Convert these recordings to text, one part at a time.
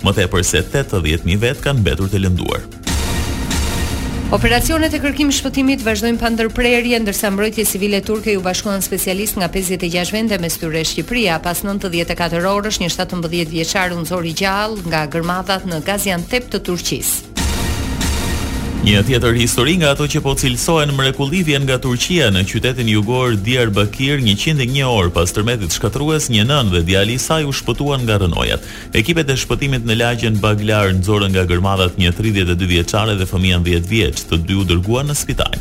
Më tepër se tetëdhjetë mijë vetë kanë mbetur të lënduar. Operacionet e kërkim-shpëtimit vazhdojnë pa ndërprerje, ndërsa mbrojtjes civile turke iu bashkuan specialistë nga pesëdhjetë e gjashtë vende, mes tyre Shqipëria. Pas nëntëdhjetë e katër orësh, një shtatëmbëdhjetë vjeçar u nxor i gjallë nga gërmadhat në Gaziantep të Turqisë. Një tjetër histori nga ato që po cilësohen mrekulli vjen nga Turqia në qytetin jugor Diyarbakir, njëqind e një orë pas tërmetit shkatërrues, një nënë dhe djali i saj u shpëtuan nga rrënojat. Ekipet e shpëtimit në lagjen Baglar nxorën nga gërmadhat një tridhjetë e dy vjeçare dhe fëmijën dhjetë vjeç, të dy u dërguan në spital.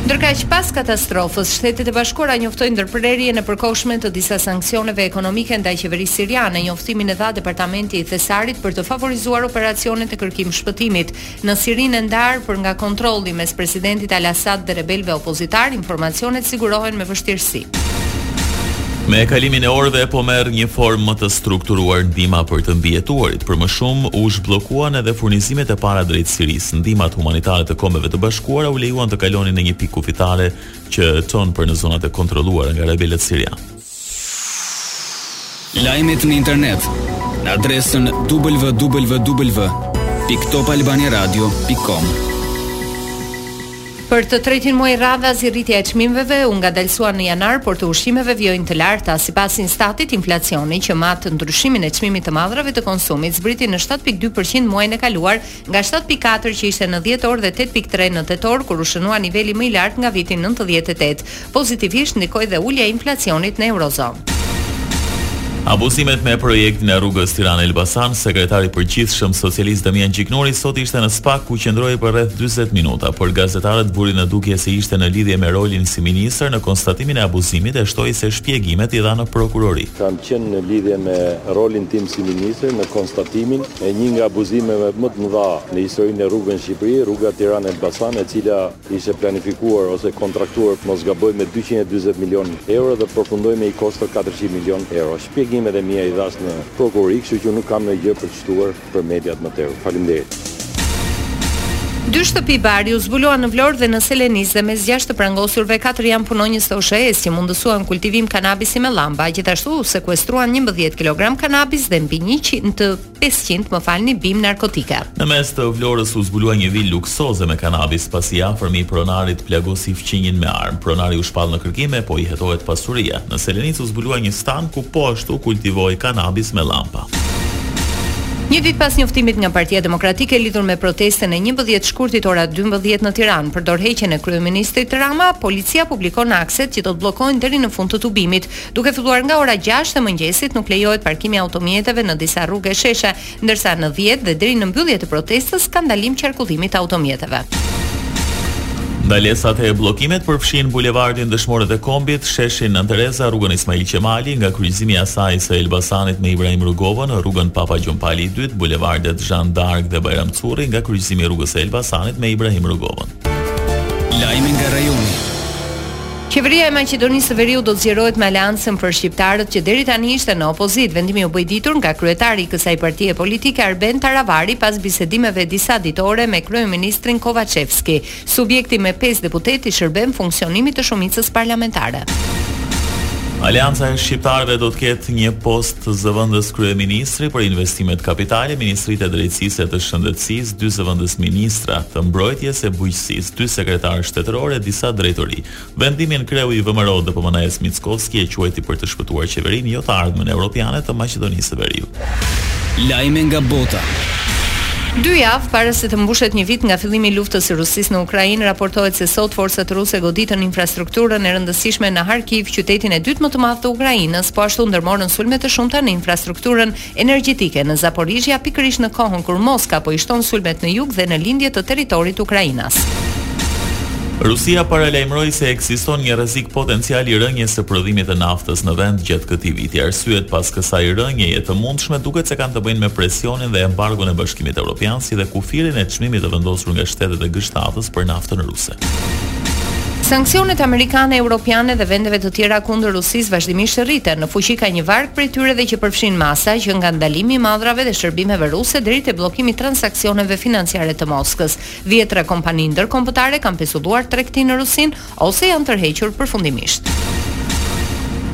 Ndërkaq, pas katastrofës, Shtetet e Bashkuara njoftojnë ndërprerjen e përkohshme të disa sanksioneve ekonomike ndaj qeverisë siriane. Njoftimin e dha Departamenti i Thesarit për të favorizuar operacionet e kërkim-shpëtimit, Në Sirinë e ndarë për nga kontrolli mes presidentit al-Assad dhe rebelëve opozitarë, informacionet sigurohen me vështirësi. Me kalimin e orëve po merr një formë më të strukturuar ndihma për të mbijetuarit. Për më shumë u zhbllokuan edhe furnizimet e para drejt Sirisë. Ndihmat humanitare të Kombeve të Bashkuara u lejuan të kalonin në një pikë kufitare që çon për në zonat e kontrolluara nga rebelët sirianë. Lajmet në internet në adresën www.topalbaniaradio.com. Për të tretin muaj radhazi rritja e çmimeve u ngadalësua në janar, por të ushqimeve vijojnë të larta. Sipas Instatit, inflacioni që mat ndryshimin e çmimit të mallrave të konsumit zbriti në 7.2% muajin e kaluar, nga shtatë pikë katër që ishte në dhjetor dhe tetë pikë tre në tetor, kur u shënua niveli më i lartë nga viti nëntëdhjetë e tetë. Pozitivisht ndikoi dhe ulja e inflacionit në Eurozonë. Abuzimet me projektin e rrugës Tiranë-Elbasan, Sekretari i Përgjithshëm socialist Damian Gjiknuri sot ishte në SPAK ku qëndroi për rreth dyzet minuta, për gazetarët vuri në dukje se ishte në lidhje me rolin si ministër në konstatimin e abuzimit e shtoi se shpjegimet i dha në prokurori. Kam qenë në lidhje me rolin tim si ministër në konstatimin e një nga abuzimeve më të mëdha në historinë e rrugëve në Shqipëri, rruga Tiranë-Elbasan, e cila ishte planifikuar ose kontraktuar mos gaboj me dyqind e dyzet milionë euro dhe përfundoi me një kosto katërqind milionë euro. Shpjegimet e mia i dhashë në prokurori, kështu që nuk kam ndonjë gjë për të shtuar për mediat më tepër. Faleminderit. Dy shtëpi bari u zbuluan në Vlorë dhe në Selenicë dhe mes gjashtë të prangosurve katër janë punonjës të OSHEE-së që mundësuan kultivim kanabisi me llamba. Gjithashtu u sekuestruan njëmbëdhjetë kilogram kanabis dhe mbi njëqind pesëqind, më falni, bimë narkotike. Në mes të Vlorës u zbulua një vilë luksoze me kanabis, pasi i afërmi i pronarit plagosi fqinjin me armë. Pronari u shpall në kërkim e po i hetohet pasuria. Në Selenicë u zbulua një stan ku po ashtu kultivohej kanabis me llamba. Një ditë pas njoftimit nga Partia Demokratike lidhur me protestën e njëmbëdhjetë shkurtit ora dymbëdhjetë në Tiranë për dorëheqjen e kryeministrit Rama, policia publikon akset që do të bllokohen deri në fund të tubimit. Duke filluar nga ora gjashtë e mëngjesit nuk lejohet parkimi i automjeteve në disa rrugë e sheshe, ndërsa në dhjetë dhe deri në mbyllje të protestës ka ndalim qarkullimi të automjeteve. Ndalesat e bllokimet përfshijnë bulevardin Dëshmorët e Kombit, sheshin Nënë Tereza, rrugën Ismail Qemali, nga kryqëzimi i asaj së Elbasanit me Ibrahim Rugovën, rrugën Papa Gjon Pali i Dytë, bulevardet Zhan Dark dhe Bajram Curri, nga kryqëzimi i rrugës së Elbasanit me Ibrahim Rugovën. Lajme nga rajoni. Qeveria e Maqedonisë së Veriut do të zgjerohet me Aleancën për Shqiptarët që deri tani ishte në opozitë. Vendimi u bë i ditur nga kryetari i kësaj partie politike Arben Taravari pas bisedimeve disa ditore me kryeministrin Kovaçevski. Subjekti me pesë deputetë i shërben funksionimit të shumicës parlamentare. Aleanca e Shqiptarëve do të ketë një post zëvendës kryeministri për investimet kapitale, ministritë e drejtësisë e të shëndetësisë, dy zëvendës ministra të mbrojtjes e bujqësisë dy sekretarë shtetërorë e disa drejtori. Vendimin kreu i VMRO-DPMNE-së Mickoski e quajti për të shpëtuar qeverinë, jo të ardhmen europiane të Maqedonisë së Veriut. Lajme nga bota. Dy javë para se të mbushet një vit nga fillimi i luftës së Rusisë në Ukrainë, raportohet se sot forcat ruse goditën infrastrukturën e rëndësishme në Kharkiv, qytetin e dytë më të madh të Ukrainës, po ashtu ndërmorën sulme të shumta në infrastrukturën energjetike në Zaporizhia pikërisht në kohën kur Moska po i shton sulmet në jug dhe në lindje të territorit ukrainas. Rusia paralajmëroi se ekziston një rrezik potencial i rënies së prodhimit të naftës në vend gjatë këtij viti. Arsyet pas kësaj rënieje të mundshme duket se kanë të bëjnë me presionin dhe embargon e Bashkimit Europian si dhe kufirin e çmimit të vendosur nga shtetet e G-shtatës për naftën ruse. Sanksionet amerikane, europiane dhe vendeve të tjera kundër Rusisë vazhdimisht rriten. Në fuqi ka një varg prej tyre dhe që përfshijnë masa që nga ndalimi i mallrave dhe shërbimeve ruse deri te bllokimi i transaksioneve financiare të Moskës. Dhjetëra kompani ndërkombëtare kanë pezulluar tregtinë me Rusinë ose janë tërhequr përfundimisht.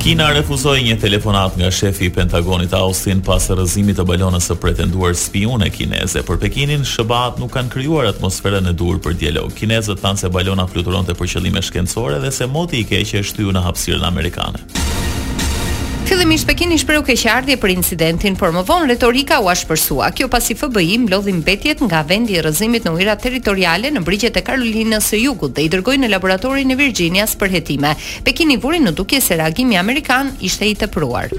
Kina refuzoi një telefonatë nga shefi i Pentagonit Austin pas rrëzimit të balonës së pretenduar spiune kineze. Për Pekinin, SHBA-të nuk kanë krijuar atmosferën e duhur për dialog. Kinezët thanë se balona fluturonte për qëllime shkencore dhe se moti i keq e shtyu në hapësirën amerikane. Fillimisht Pekini shprehu keqardhje për incidentin, por më vonë retorika u ashpërsua. Kjo pasi FBI mblodhi mbetjet nga vendi i rrëzimit në ujërat territoriale në brigjet e Karolinës së Jugut dhe i dërgoi në laboratorin e Virxhinias për hetime. Pekini vuri në dukje se reagimi amerikan ishte i tepruar.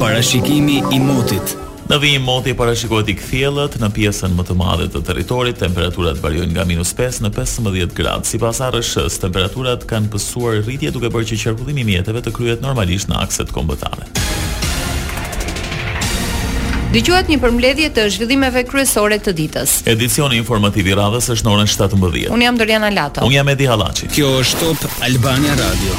Parashikimi i motit. Në vijim moti parashikohet i kthjellët, në pjesën më të madhe të territorit temperaturat variojnë nga minus pesë në pesëmbëdhjetë gradë. Sipas ARRSH-së, temperaturat kanë pësuar rritje duke bërë që qarkullimi i mjeteve të kryhet normalisht në akset kombëtare. Dëgjuat një përmbledhje të zhvillimeve kryesore të ditës. Edicioni informativ i radhës është në orën shtatëmbëdhjetë. Unë jam Doriana Lato. Unë jam Edi Hallaçi. Kjo është Top Albania Radio.